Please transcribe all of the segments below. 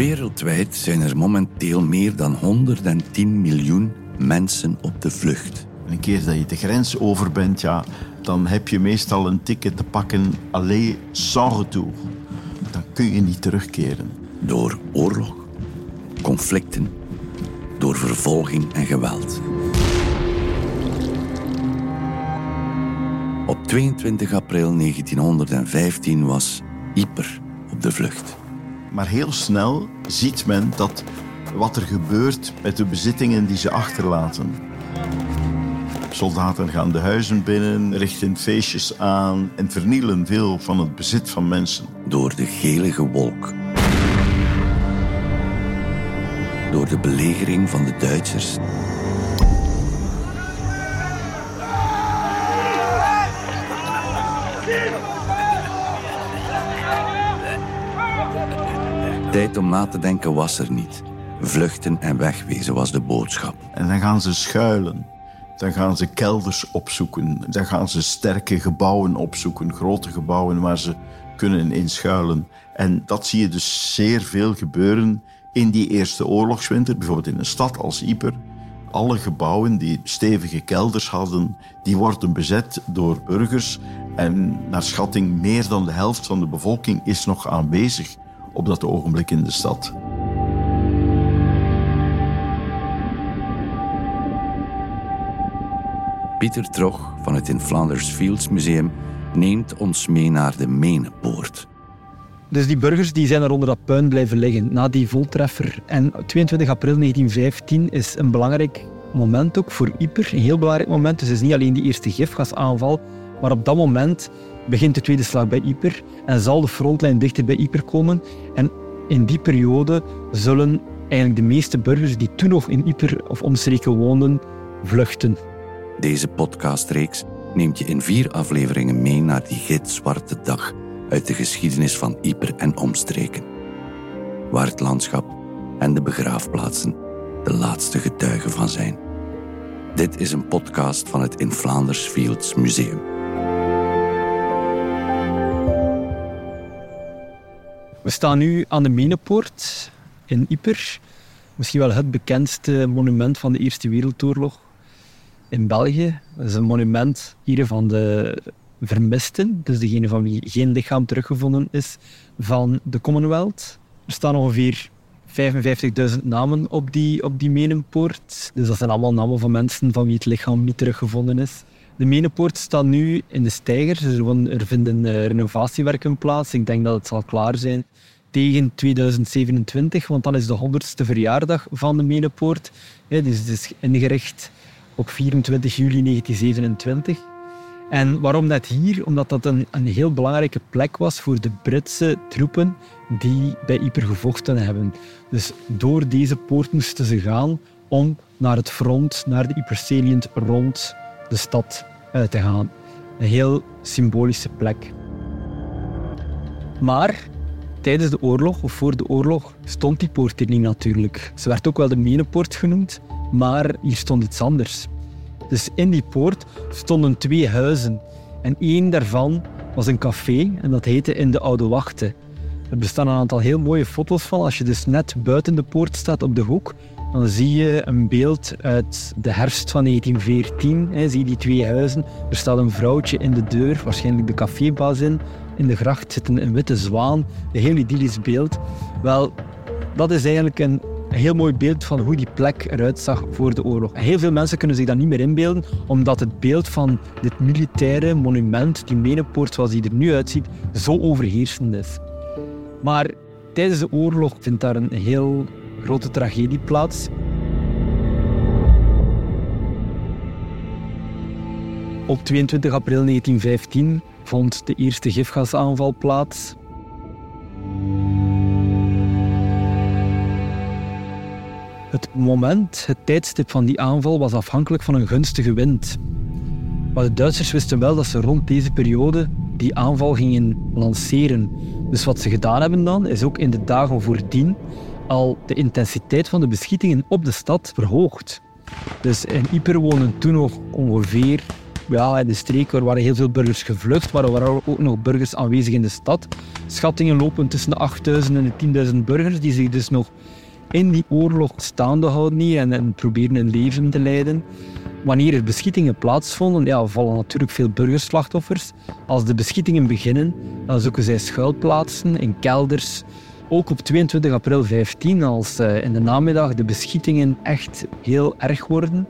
Wereldwijd zijn er momenteel meer dan 110 miljoen mensen op de vlucht. Een keer dat je de grens over bent, ja, dan heb je meestal een ticket te pakken alleen sans retour. Dan kun je niet terugkeren. Door oorlog, conflicten, door vervolging en geweld. Op 22 april 1915 was Yper op de vlucht. Maar heel snel ziet men dat wat er gebeurt met de bezittingen die ze achterlaten. Soldaten gaan de huizen binnen, richten feestjes aan en vernielen veel van het bezit van mensen. Door de gelige wolk. Door de belegering van de Duitsers. Tijd om na te denken was er niet. Vluchten en wegwezen was de boodschap. En dan gaan ze schuilen. Dan gaan ze kelders opzoeken. Dan gaan ze sterke gebouwen opzoeken, grote gebouwen waar ze kunnen inschuilen. En dat zie je dus zeer veel gebeuren in die eerste oorlogswinter. Bijvoorbeeld in een stad als Yper. Alle gebouwen die stevige kelders hadden, die worden bezet door burgers. En naar schatting meer dan de helft van de bevolking is nog aanwezig op dat ogenblik in de stad. Pieter Trog van het in Flanders Fields Museum neemt ons mee naar de Menepoort. Dus die burgers die zijn er onder dat puin blijven liggen na die voltreffer. En 22 april 1915 is een belangrijk moment ook voor Yper. Een heel belangrijk moment. Dus het is niet alleen die eerste gifgasaanval, maar op dat moment begint de tweede slag bij Yper en zal de frontlijn dichter bij Yper komen. En in die periode zullen eigenlijk de meeste burgers die toen nog in Yper of omstreken woonden, vluchten. Deze podcastreeks neemt je in vier afleveringen mee naar die gitzwarte dag uit de geschiedenis van Yper en omstreken. Waar het landschap en de begraafplaatsen de laatste getuigen van zijn. Dit is een podcast van het In Flanders Fields Museum. We staan nu aan de Menepoort in Yper. Misschien wel het bekendste monument van de Eerste Wereldoorlog in België. Dat is een monument hier van de vermisten, dus degene van wie geen lichaam teruggevonden is, van de Commonwealth. Er staan ongeveer 55.000 namen op die, op die Menenpoort. Dus dat zijn allemaal namen van mensen van wie het lichaam niet teruggevonden is. De Menepoort staat nu in de stijgers. Er vinden uh, renovatiewerken plaats. Ik denk dat het zal klaar zijn tegen 2027, want dan is de 100ste verjaardag van de Menepoort. Dus het is ingericht op 24 juli 1927. En waarom net hier? Omdat dat een, een heel belangrijke plek was voor de Britse troepen die bij Yper gevochten hebben. Dus door deze poort moesten ze gaan om naar het front, naar de Yper rond de stad uit te gaan. Een heel symbolische plek. Maar tijdens de oorlog, of voor de oorlog, stond die poort hier niet natuurlijk. Ze werd ook wel de Menepoort genoemd, maar hier stond iets anders. Dus in die poort stonden twee huizen. En één daarvan was een café en dat heette In de Oude Wachten. Er bestaan een aantal heel mooie foto's van. Als je dus net buiten de poort staat op de hoek, dan zie je een beeld uit de herfst van 1914. Hè, zie je die twee huizen. Er staat een vrouwtje in de deur, waarschijnlijk de cafébaas in. De gracht zit een, witte zwaan. Een heel idyllisch beeld. Wel, dat is eigenlijk een een heel mooi beeld van hoe die plek eruit zag voor de oorlog. heel veel mensen kunnen zich dat niet meer inbeelden, omdat het beeld van dit militaire monument, die Menepoort zoals die er nu uitziet, zo overheersend is. Maar tijdens de oorlog vindt daar een heel grote tragedie plaats. Op 22 april 1915 vond de eerste gifgasaanval plaats. Het moment, het tijdstip van die aanval was afhankelijk van een gunstige wind. Maar de Duitsers wisten wel dat ze rond deze periode die aanval gingen lanceren. Dus wat ze gedaan hebben dan, is ook in de dagen voordien al de intensiteit van de beschietingen op de stad verhoogd. Dus in Yper wonen toen nog ongeveer, ja, in de streek waar waren heel veel burgers gevlucht, maar er waren ook nog burgers aanwezig in de stad. Schattingen lopen tussen de 8000 en de 10.000 burgers die zich dus nog in die oorlog staande houden en, en proberen een leven te leiden. Wanneer er beschietingen plaatsvonden, ja, vallen natuurlijk veel burgerslachtoffers. Als de beschietingen beginnen, dan zoeken zij schuilplaatsen in kelders. Ook op 22 april 15, als uh, in de namiddag de beschietingen echt heel erg worden,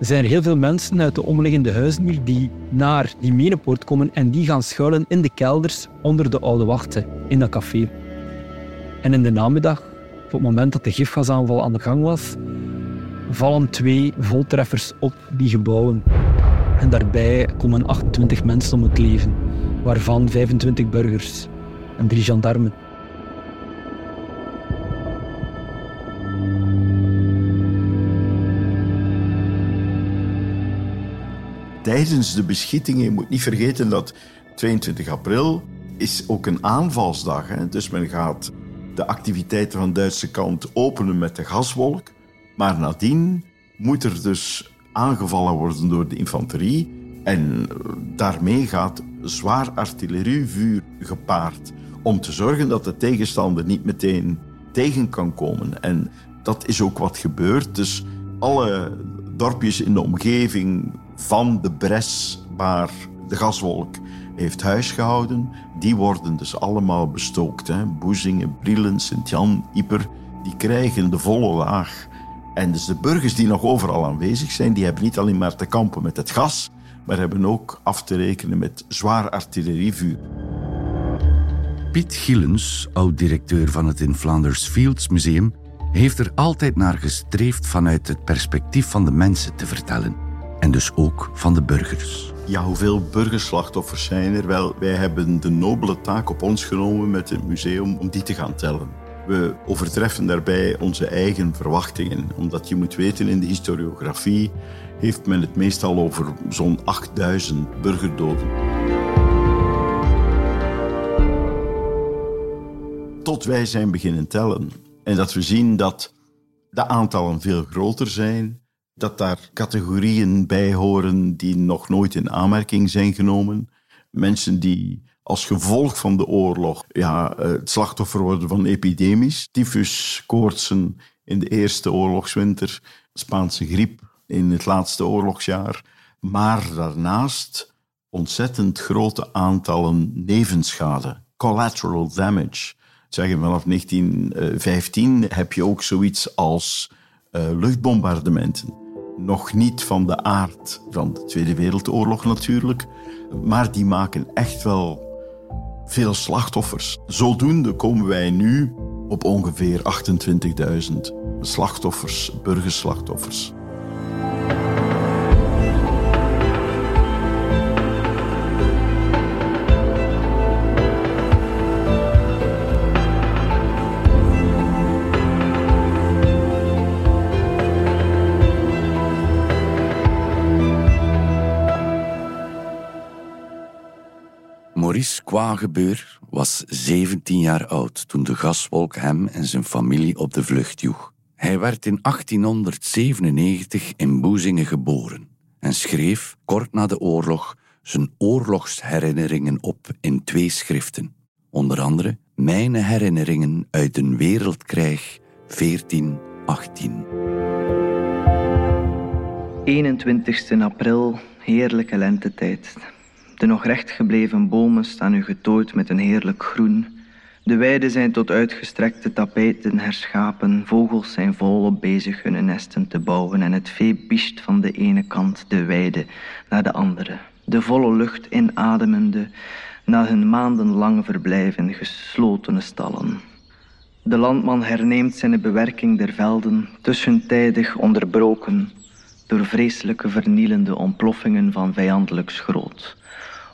zijn er heel veel mensen uit de omliggende huizen die naar die Menepoort komen en die gaan schuilen in de kelders onder de oude wachten in dat café. En in de namiddag, op het moment dat de gifgasaanval aan de gang was, vallen twee voltreffers op die gebouwen. En daarbij komen 28 mensen om het leven, waarvan 25 burgers en drie gendarmen. Tijdens de beschietingen, je moet niet vergeten dat 22 april is ook een aanvalsdag. Hè? Dus men gaat de activiteiten van de Duitse kant openen met de gaswolk. Maar nadien moet er dus aangevallen worden door de infanterie. En daarmee gaat zwaar artillerievuur gepaard. Om te zorgen dat de tegenstander niet meteen tegen kan komen. En dat is ook wat gebeurt. Dus alle dorpjes in de omgeving van de bres waar de gaswolk heeft huisgehouden, die worden dus allemaal bestookt. Hè. Boezingen, Brielen, Sint-Jan, Ieper, die krijgen de volle laag. En dus de burgers die nog overal aanwezig zijn, die hebben niet alleen maar te kampen met het gas, maar hebben ook af te rekenen met zwaar artillerievuur. Piet Gillens, oud-directeur van het in Flanders Fields Museum, heeft er altijd naar gestreefd vanuit het perspectief van de mensen te vertellen. En dus ook van de burgers. Ja, hoeveel burgerslachtoffers zijn er? Wel, wij hebben de nobele taak op ons genomen met het museum om die te gaan tellen. We overtreffen daarbij onze eigen verwachtingen, omdat je moet weten, in de historiografie heeft men het meestal over zo'n 8000 burgerdoden. Tot wij zijn beginnen tellen en dat we zien dat de aantallen veel groter zijn, dat daar categorieën bij horen die nog nooit in aanmerking zijn genomen. Mensen die als gevolg van de oorlog ja, eh, het slachtoffer worden van epidemisch. Tyfus, koortsen in de eerste oorlogswinter, Spaanse griep in het laatste oorlogsjaar. Maar daarnaast ontzettend grote aantallen nevenschade, collateral damage. Zeggen vanaf 1915 heb je ook zoiets als uh, luchtbombardementen. Nog niet van de aard van de Tweede Wereldoorlog natuurlijk, maar die maken echt wel veel slachtoffers. Zodoende komen wij nu op ongeveer 28.000 slachtoffers, burgerslachtoffers. Maurice Kwagebeur was 17 jaar oud toen de gaswolk hem en zijn familie op de vlucht joeg. Hij werd in 1897 in Boezingen geboren en schreef kort na de oorlog zijn oorlogsherinneringen op in twee schriften. Onder andere Mijn herinneringen uit een wereldkrijg 1418. 21 april, heerlijke lentetijd. De nog rechtgebleven bomen staan nu getooid met een heerlijk groen. De weiden zijn tot uitgestrekte tapijten herschapen. Vogels zijn volop bezig hun nesten te bouwen. En het vee biest van de ene kant de weide naar de andere. De volle lucht inademende na hun maandenlang verblijf in geslotene stallen. De landman herneemt zijn bewerking der velden, tussentijdig onderbroken door vreselijke vernielende ontploffingen van vijandelijk schroot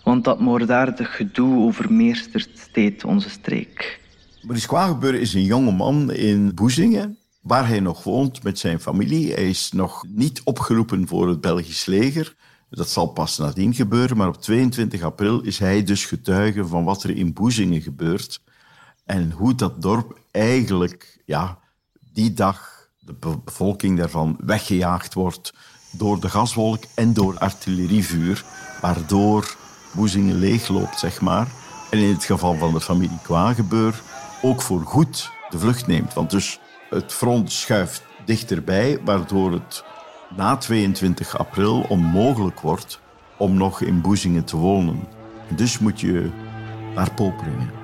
want dat moorddadig gedoe overmeestert steeds onze streek. Maurice Kwagebeur is een jonge man in Boezingen, waar hij nog woont met zijn familie. Hij is nog niet opgeroepen voor het Belgisch leger. Dat zal pas nadien gebeuren, maar op 22 april is hij dus getuige van wat er in Boezingen gebeurt en hoe dat dorp eigenlijk ja, die dag de bevolking daarvan weggejaagd wordt door de gaswolk en door artillerievuur, waardoor Boezingen leegloopt, zeg maar. En in het geval van de familie Kwagebeur ook voor goed de vlucht neemt. Want dus het front schuift dichterbij, waardoor het na 22 april onmogelijk wordt om nog in Boezingen te wonen. Dus moet je naar Poperingen. En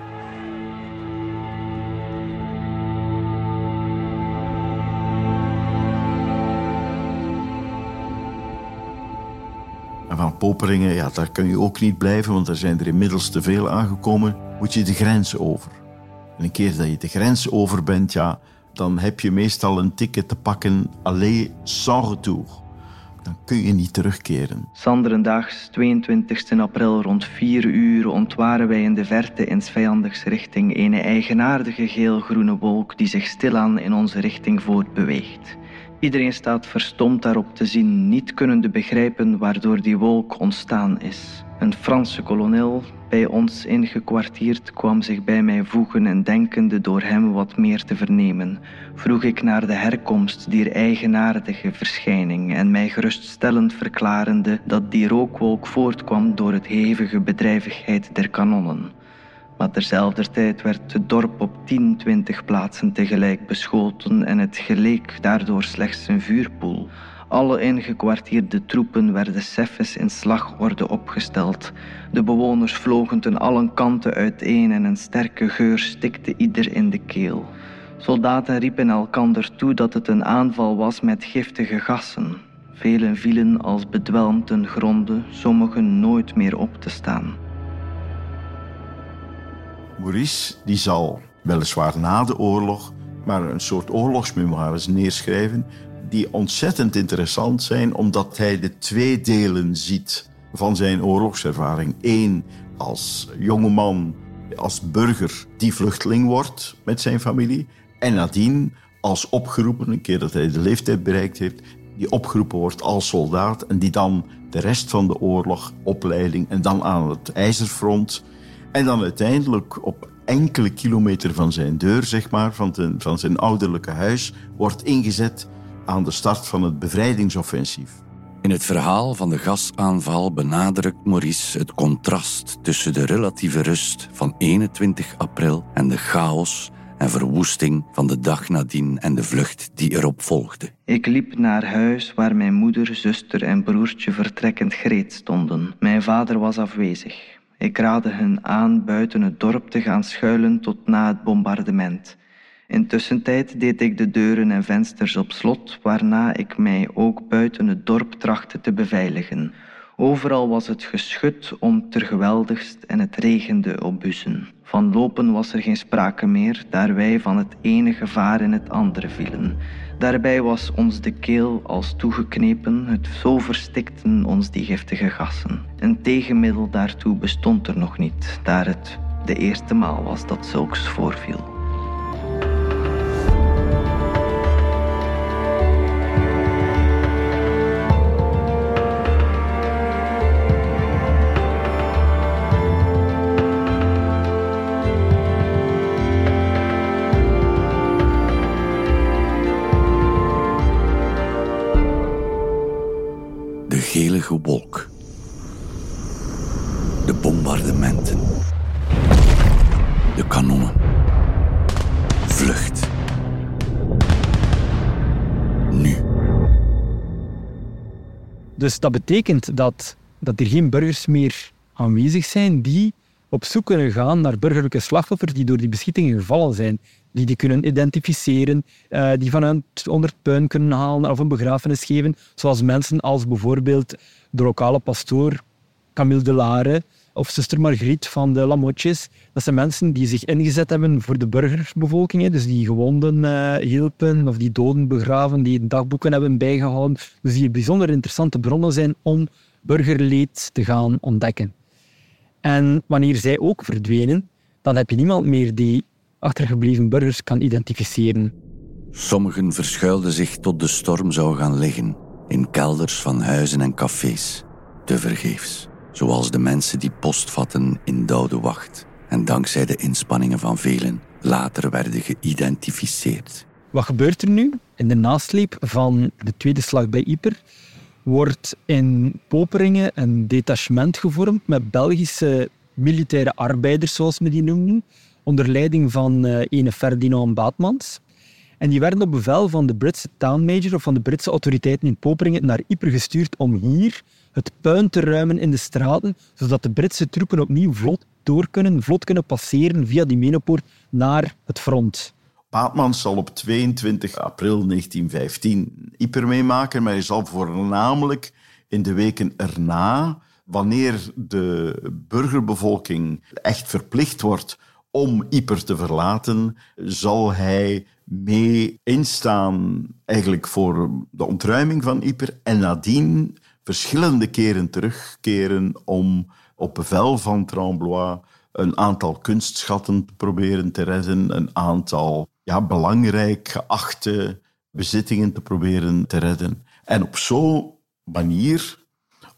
Poperingen, ja, daar kun je ook niet blijven, want er zijn er inmiddels te veel aangekomen. Moet je de grens over. En een keer dat je de grens over bent, ja, dan heb je meestal een ticket te pakken alleen sans retour. Dan kun je niet terugkeren. Sanderendaags 22 april rond 4 uur ontwaren wij in de verte in vijandigs richting een eigenaardige geel-groene wolk die zich stilaan in onze richting voortbeweegt. Iedereen staat verstomd daarop te zien, niet kunnende begrijpen waardoor die wolk ontstaan is. Een Franse kolonel, bij ons ingekwartierd, kwam zich bij mij voegen en denkende door hem wat meer te vernemen, vroeg ik naar de herkomst dier eigenaardige verschijning en mij geruststellend verklarende dat die rookwolk voortkwam door het hevige bedrijvigheid der kanonnen. Maar terzelfde tijd werd het dorp op 10, 20 plaatsen tegelijk beschoten en het geleek daardoor slechts een vuurpoel. Alle ingekwartierde troepen werden seffes in slagorde opgesteld. De bewoners vlogen ten allen kanten uiteen en een sterke geur stikte ieder in de keel. Soldaten riepen elkander toe dat het een aanval was met giftige gassen. Velen vielen als bedwelmd ten gronde, sommigen nooit meer op te staan. Maurice die zal weliswaar na de oorlog maar een soort oorlogsmemoires neerschrijven die ontzettend interessant zijn omdat hij de twee delen ziet van zijn oorlogservaring. Eén als jongeman, als burger die vluchteling wordt met zijn familie en nadien als opgeroepen, een keer dat hij de leeftijd bereikt heeft, die opgeroepen wordt als soldaat en die dan de rest van de oorlog, opleiding en dan aan het ijzerfront en dan uiteindelijk op enkele kilometer van zijn deur, zeg maar, van, van zijn ouderlijke huis, wordt ingezet aan de start van het bevrijdingsoffensief. In het verhaal van de gasaanval benadrukt Maurice het contrast tussen de relatieve rust van 21 april en de chaos en verwoesting van de dag nadien en de vlucht die erop volgde. Ik liep naar huis waar mijn moeder, zuster en broertje vertrekkend gereed stonden. Mijn vader was afwezig. Ik raadde hen aan buiten het dorp te gaan schuilen tot na het bombardement. Intussen deed ik de deuren en vensters op slot, waarna ik mij ook buiten het dorp trachtte te beveiligen. Overal was het geschud om ter geweldigst en het regende op bussen. Van lopen was er geen sprake meer, daar wij van het ene gevaar in het andere vielen. Daarbij was ons de keel als toegeknepen, het zo verstikten ons die giftige gassen. Een tegenmiddel daartoe bestond er nog niet, daar het de eerste maal was dat zulks voorviel. Dus dat betekent dat, dat er geen burgers meer aanwezig zijn die op zoek kunnen gaan naar burgerlijke slachtoffers die door die beschietingen gevallen zijn die die kunnen identificeren, uh, die vanuit onder het puin kunnen halen of een begrafenis geven, zoals mensen als bijvoorbeeld de lokale pastoor Camille Delare of zuster Margriet van de Lamotjes. Dat zijn mensen die zich ingezet hebben voor de burgersbevolking, dus die gewonden uh, hielpen of die doden begraven, die dagboeken hebben bijgehouden. Dus die bijzonder interessante bronnen zijn om burgerleed te gaan ontdekken. En wanneer zij ook verdwenen, dan heb je niemand meer die achtergebleven burgers kan identificeren. Sommigen verschuilden zich tot de storm zou gaan liggen in kelders van huizen en cafés, tevergeefs, zoals de mensen die post vatten in Doude Wacht en dankzij de inspanningen van velen later werden geïdentificeerd. Wat gebeurt er nu? In de nasleep van de tweede slag bij Yper wordt in Poperingen een detachement gevormd met Belgische militaire arbeiders, zoals we die noemden, onder leiding van uh, ene Ferdinand Baatmans. En die werden op bevel van de Britse town major of van de Britse autoriteiten in Poperingen naar Ypres gestuurd om hier het puin te ruimen in de straten, zodat de Britse troepen opnieuw vlot door kunnen, vlot kunnen passeren via die Menepoort naar het front. Baatmans zal op 22 april 1915 Ypres meemaken, maar hij zal voornamelijk in de weken erna, wanneer de burgerbevolking echt verplicht wordt om Ypres te verlaten, zal hij mee instaan eigenlijk voor de ontruiming van Ypres en nadien verschillende keren terugkeren om op bevel van Tremblois een aantal kunstschatten te proberen te redden, een aantal ja, belangrijk geachte bezittingen te proberen te redden. En op zo'n manier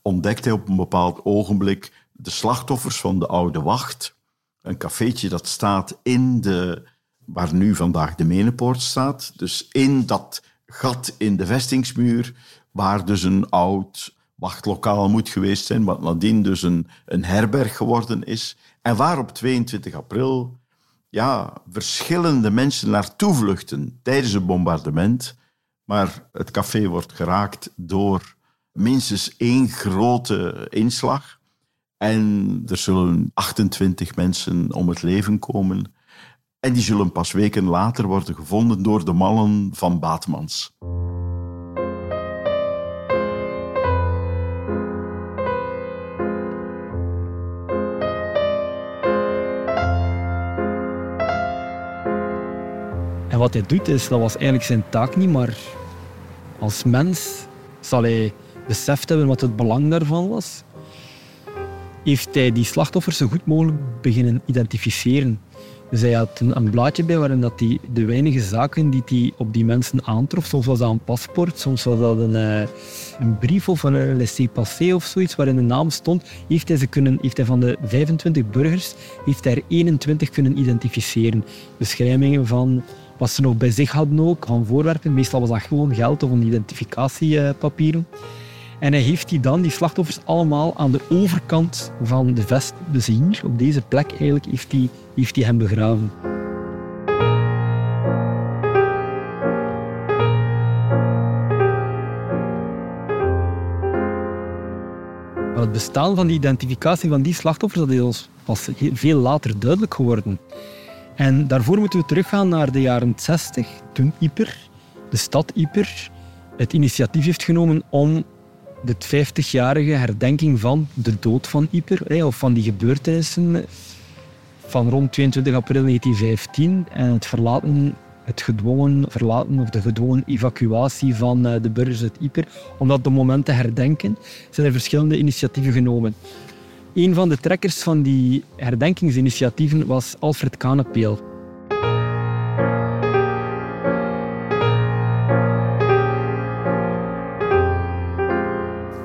ontdekt hij op een bepaald ogenblik de slachtoffers van de Oude Wacht. Een cafeetje dat staat in de, waar nu vandaag de Menepoort staat. Dus in dat gat in de vestingsmuur, waar dus een oud wachtlokaal moet geweest zijn, wat nadien dus een, een herberg geworden is. En waar op 22 april ja, verschillende mensen naartoe vluchten tijdens het bombardement. Maar het café wordt geraakt door minstens één grote inslag. En er zullen 28 mensen om het leven komen. En die zullen pas weken later worden gevonden door de mannen van Baatmans. Wat hij doet, is, dat was eigenlijk zijn taak niet, maar als mens zal hij beseft hebben wat het belang daarvan was. Heeft hij die slachtoffers zo goed mogelijk beginnen identificeren. Dus hij had een, blaadje bij waarin dat die, de weinige zaken die hij op die mensen aantrof, soms was dat een paspoort, soms was dat een, uh, een brief of een laissez-passer of zoiets waarin de naam stond, heeft hij, ze kunnen, heeft hij van de 25 burgers heeft hij er 21 kunnen identificeren. Beschrijvingen van wat ze nog bij zich hadden ook, van voorwerpen. Meestal was dat gewoon geld of een identificatiepapieren. En hij heeft die dan, die slachtoffers, allemaal aan de overkant van de vest. Hier, op deze plek eigenlijk, heeft hij, heeft hem begraven. Het bestaan van die identificatie van die slachtoffers dat is ons pas veel later duidelijk geworden. En daarvoor moeten we teruggaan naar de jaren 60, toen Yper, de stad Yper, het initiatief heeft genomen om de 50-jarige herdenking van de dood van Yper, of van die gebeurtenissen van rond 22 april 1915 en het verlaten het gedwongen verlaten of de gedwongen evacuatie van eh, de burgers uit Yper, om dat moment te herdenken, zijn er verschillende initiatieven genomen. Een van de trekkers van die herdenkingsinitiatieven was Alfred Kanepeel.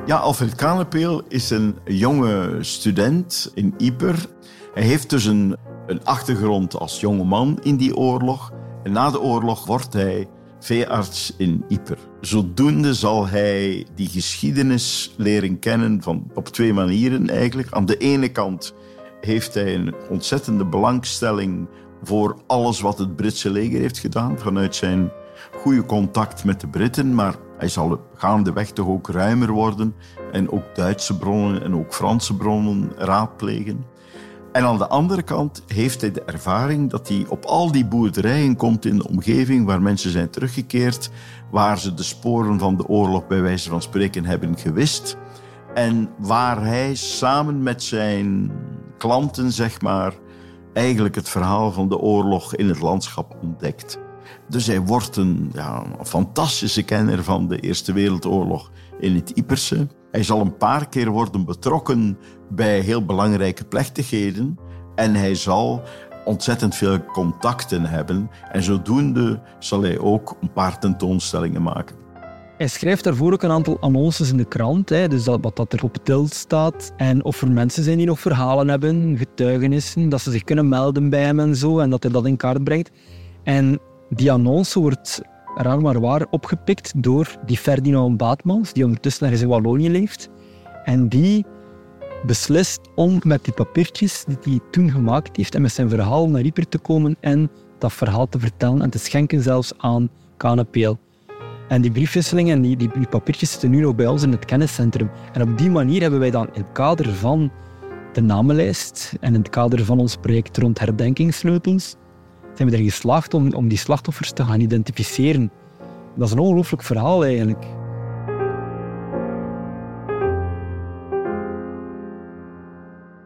Ja, Alfred Kanepeel is een jonge student in Yper. Hij heeft dus een, een achtergrond als jonge man in die oorlog. En na de oorlog wordt hij veearts in Yper. Zodoende zal hij die geschiedenis leren kennen van, op twee manieren eigenlijk. Aan de ene kant heeft hij een ontzettende belangstelling voor alles wat het Britse leger heeft gedaan vanuit zijn goede contact met de Britten, maar hij zal gaandeweg toch ook ruimer worden en ook Duitse bronnen en ook Franse bronnen raadplegen. En aan de andere kant heeft hij de ervaring dat hij op al die boerderijen komt in de omgeving waar mensen zijn teruggekeerd, waar ze de sporen van de oorlog bij wijze van spreken hebben gewist. En waar hij samen met zijn klanten, zeg maar, eigenlijk het verhaal van de oorlog in het landschap ontdekt. Dus hij wordt een, ja, fantastische kenner van de Eerste Wereldoorlog in het Yperse. Hij zal een paar keer worden betrokken bij heel belangrijke plechtigheden. En hij zal ontzettend veel contacten hebben. En zodoende zal hij ook een paar tentoonstellingen maken. Hij schrijft daarvoor ook een aantal annonces in de krant, hè, dus dat, wat dat er op til staat. En of er mensen zijn die nog verhalen hebben, getuigenissen, dat ze zich kunnen melden bij hem en zo, en dat hij dat in kaart brengt. En die annonce wordt raar maar waar opgepikt door die Ferdinand Baatmans, die ondertussen ergens in Wallonië leeft. En die beslist om met die papiertjes die hij toen gemaakt heeft en met zijn verhaal naar Ieper te komen en dat verhaal te vertellen en te schenken zelfs aan Kanepeel. En die briefwisselingen en die, die, papiertjes zitten nu nog bij ons in het kenniscentrum. En op die manier hebben wij dan in het kader van de namenlijst en in het kader van ons project rond herdenkingssleutels, zijn we er geslaagd om, om die slachtoffers te gaan identificeren. Dat is een ongelooflijk verhaal eigenlijk.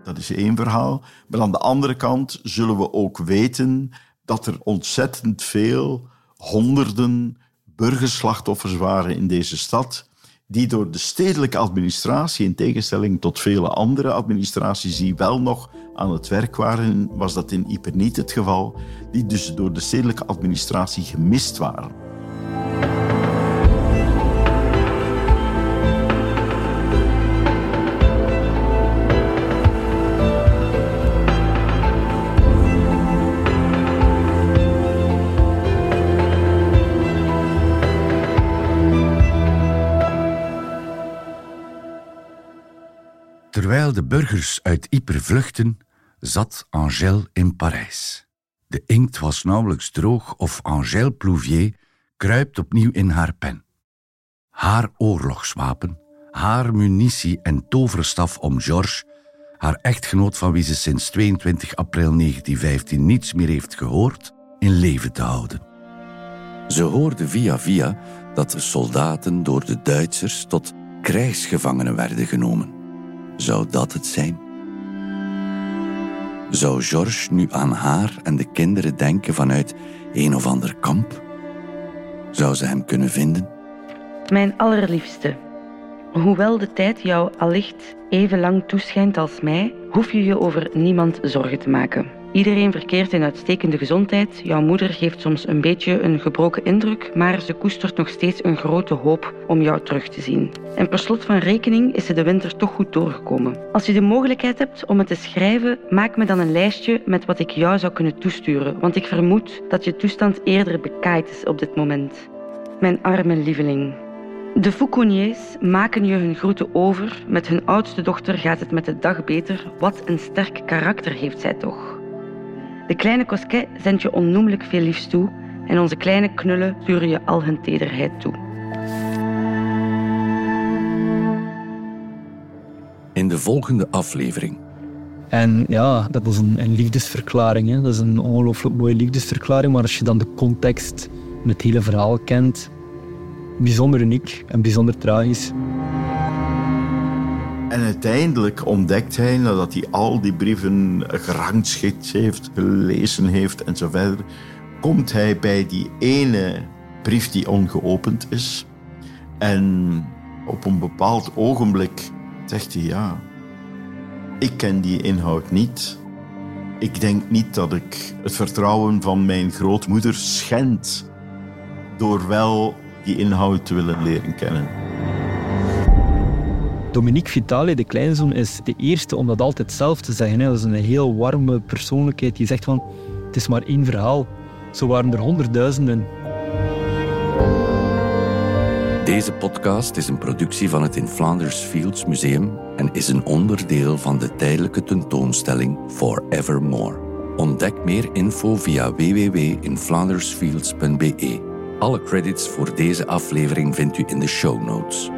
Dat is één verhaal. Maar aan de andere kant zullen we ook weten dat er ontzettend veel, honderden burgerslachtoffers waren in deze stad, die door de stedelijke administratie, in tegenstelling tot vele andere administraties die wel nog aan het werk waren, was dat in Ieper niet het geval, die dus door de stedelijke administratie gemist waren. Terwijl de burgers uit Ypres vluchten, zat Angèle in Parijs. De inkt was nauwelijks droog of Angèle Plouvier kruipt opnieuw in haar pen. Haar oorlogswapen, haar munitie en toverstaf om Georges, haar echtgenoot van wie ze sinds 22 april 1915 niets meer heeft gehoord, in leven te houden. Ze hoorde via via dat soldaten door de Duitsers tot krijgsgevangenen werden genomen. Zou dat het zijn? Zou Georges nu aan haar en de kinderen denken vanuit een of ander kamp? Zou ze hem kunnen vinden? Mijn allerliefste, hoewel de tijd jou allicht even lang toeschijnt als mij, hoef je je over niemand zorgen te maken. Iedereen verkeert in uitstekende gezondheid. Jouw moeder geeft soms een beetje een gebroken indruk, maar ze koestert nog steeds een grote hoop om jou terug te zien. En per slot van rekening is ze de winter toch goed doorgekomen. Als je de mogelijkheid hebt om het te schrijven, maak me dan een lijstje met wat ik jou zou kunnen toesturen, want ik vermoed dat je toestand eerder bekaaid is op dit moment. Mijn arme lieveling. De Fouconniers maken je hun groeten over. Met hun oudste dochter gaat het met de dag beter. Wat een sterk karakter heeft zij toch. De kleine Cosquet zendt je onnoemelijk veel liefst toe en onze kleine knullen sturen je al hun tederheid toe. In de volgende aflevering. En ja, dat is een, een liefdesverklaring. Hè. Dat is een ongelooflijk mooie liefdesverklaring. Maar als je dan de context en het hele verhaal kent, bijzonder uniek en bijzonder tragisch. En uiteindelijk ontdekt hij, nadat hij al die brieven gerangschikt heeft, gelezen heeft en zo verder, komt hij bij die ene brief die ongeopend is. En op een bepaald ogenblik zegt hij, ja, ik ken die inhoud niet. Ik denk niet dat ik het vertrouwen van mijn grootmoeder schend door wel die inhoud te willen leren kennen. Dominique Vitale, de kleinzoon, is de eerste om dat altijd zelf te zeggen. Dat is een heel warme persoonlijkheid die zegt van het is maar één verhaal. Zo waren er honderdduizenden. Deze podcast is een productie van het In Flanders Fields Museum en is een onderdeel van de tijdelijke tentoonstelling Forevermore. Ontdek meer info via www.inflandersfields.be. Alle credits voor deze aflevering vindt u in de show notes.